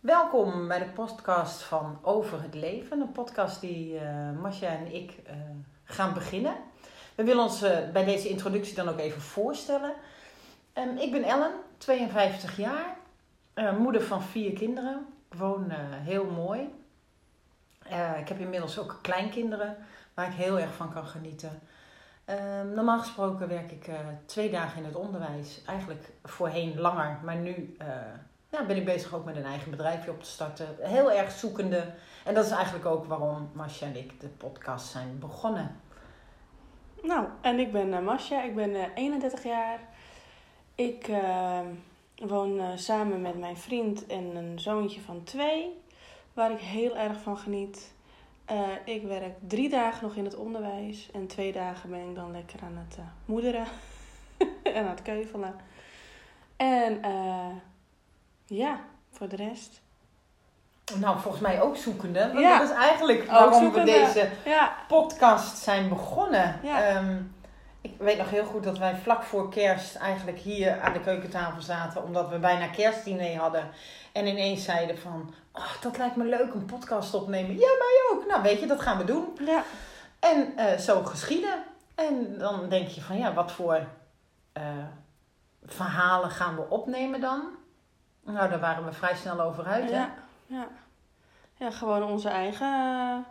Welkom bij de podcast van Over het Leven. Een podcast die uh, en ik uh, gaan beginnen. We willen ons uh, bij deze introductie dan ook even voorstellen. Um, ik ben Ellen, 52 jaar, moeder van vier kinderen. Ik woon heel mooi. ik heb inmiddels ook kleinkinderen waar ik heel erg van kan genieten. Um, normaal gesproken werk ik twee dagen in het onderwijs. Eigenlijk voorheen langer, maar nu ja, ben ik bezig ook met een eigen bedrijfje op te starten. Heel erg zoekende. En dat is eigenlijk ook waarom Masja en ik de podcast zijn begonnen. Nou, en ik ben uh, Masja, ik ben uh, 31 jaar. Ik uh, woon samen met mijn vriend en een zoontje van twee, waar ik heel erg van geniet. Ik werk drie dagen nog in het onderwijs en twee dagen ben ik dan lekker aan het moederen en aan het keuvelen. En ja, voor de rest. Nou, volgens mij ook zoekende. Want ja. dat is eigenlijk waarom we deze ja. podcast zijn begonnen. Ja. Um, ik weet nog heel goed dat wij vlak voor kerst eigenlijk hier aan de keukentafel zaten. Omdat we bijna kerstdiner hadden. En ineens zeiden van, oh, dat lijkt me leuk, een podcast opnemen. Ja, mij ook. Nou, weet je, dat gaan we doen. Ja. En uh, zo geschieden. En dan denk je van, ja, wat voor uh, verhalen gaan we opnemen dan? Nou, daar waren we vrij snel over uit, ja, hè? Ja. ja, gewoon onze eigen...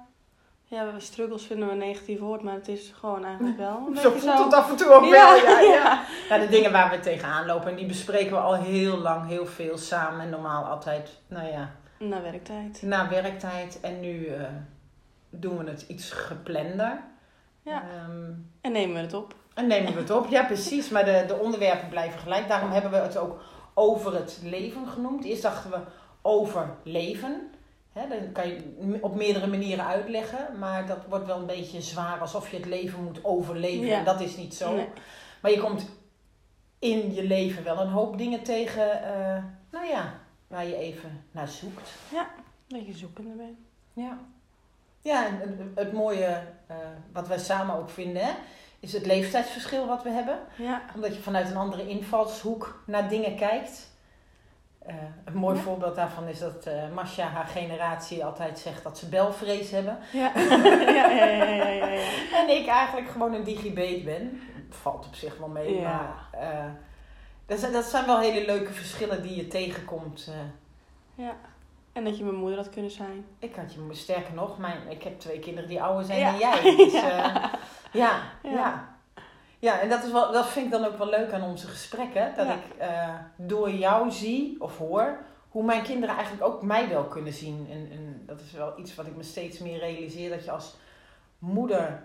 Ja, struggles vinden we een negatief woord, maar het is gewoon eigenlijk wel een zo voelt het af en toe ook ja, wel, ja, ja. ja. de dingen waar we tegenaan lopen, en die bespreken we al heel lang, heel veel samen. En normaal altijd, nou ja... Na werktijd. Na werktijd. En nu uh, doen we het iets geplander. Ja, um, en nemen we het op. En nemen we het op, ja precies. Maar de, de onderwerpen blijven gelijk. Daarom hebben we het ook over het leven genoemd. Eerst dachten we over leven. He, dan kan je op meerdere manieren uitleggen, maar dat wordt wel een beetje zwaar alsof je het leven moet overleven. En dat is niet zo. Maar je komt in je leven wel een hoop dingen tegen, uh, nou ja, waar je even naar zoekt. Ja, dat je zoekende bent. Ja. Ja, en het mooie uh, wat wij samen ook vinden, hè, is het leeftijdsverschil wat we hebben. Ja. Omdat je vanuit een andere invalshoek naar dingen kijkt. Uh, een mooi voorbeeld daarvan is dat uh, Masha haar generatie altijd zegt dat ze belvrees hebben. Ja. ja, ja, ja, ja, ja, ja, En ik eigenlijk gewoon een digibeet ben. Valt op zich wel mee, maar uh, dat, zijn, dat zijn wel hele leuke verschillen die je tegenkomt. Ja. En dat je mijn moeder had kunnen zijn. Ik had je, sterker nog, mijn, ik heb twee kinderen die ouder zijn dan jij. Dus, ja. Ja, ja. ja. en dat, is wel, dat vind ik dan ook wel leuk aan onze gesprekken. Dat ik uh, door jou zie of hoor hoe mijn kinderen eigenlijk ook mij wel kunnen zien. En, en dat is wel iets wat ik me steeds meer realiseer. Dat je als moeder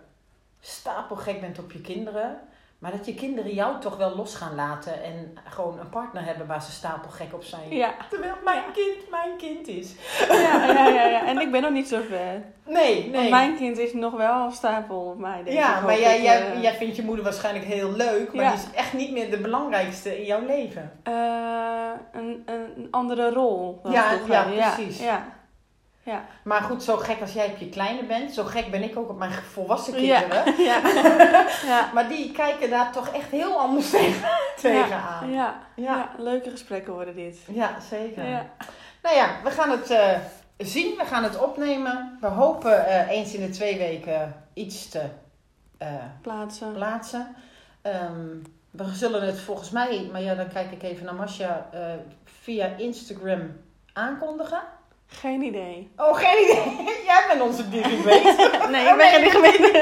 stapelgek bent op je kinderen. Maar dat je kinderen jou toch wel los gaan laten en gewoon een partner hebben waar ze stapelgek op zijn. Ja. Terwijl mijn kind mijn kind is. Ja, ja, ja, ja. En ik ben nog niet zo ver. Nee, nee. Want mijn kind is nog wel stapel op mij. Denk ja, maar jij, jij, uh... jij vindt je moeder waarschijnlijk heel leuk, maar die is echt niet meer de belangrijkste in jouw leven. Uh, een, een andere rol. Ja, ja, precies. Ja. Ja. Maar goed, zo gek als jij op je kleine bent, zo gek ben ik ook op mijn volwassen kinderen. Ja. ja. maar die kijken daar toch echt heel anders tegen, tegenaan. Ja. Ja. ja. leuke gesprekken worden dit. Ja, zeker. Nou ja, we gaan het uh, zien, we gaan het opnemen. We hopen uh, eens in de twee weken iets te uh, plaatsen. plaatsen. Um, we zullen het volgens mij, maar ja, dan kijk ik even naar Masja, via Instagram aankondigen. Geen idee. Oh, geen idee. Jij bent onze digibeet. nee, ik ben geen digibeet.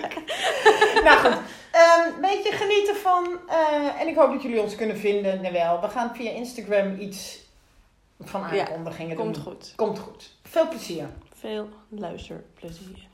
nou goed. Um, beetje genieten van. Uh, en ik hoop dat jullie ons kunnen vinden. Nee, wel. We gaan via Instagram iets van aankondigingen ja, doen. Komt goed. Komt goed. Veel plezier. Veel luisterplezier.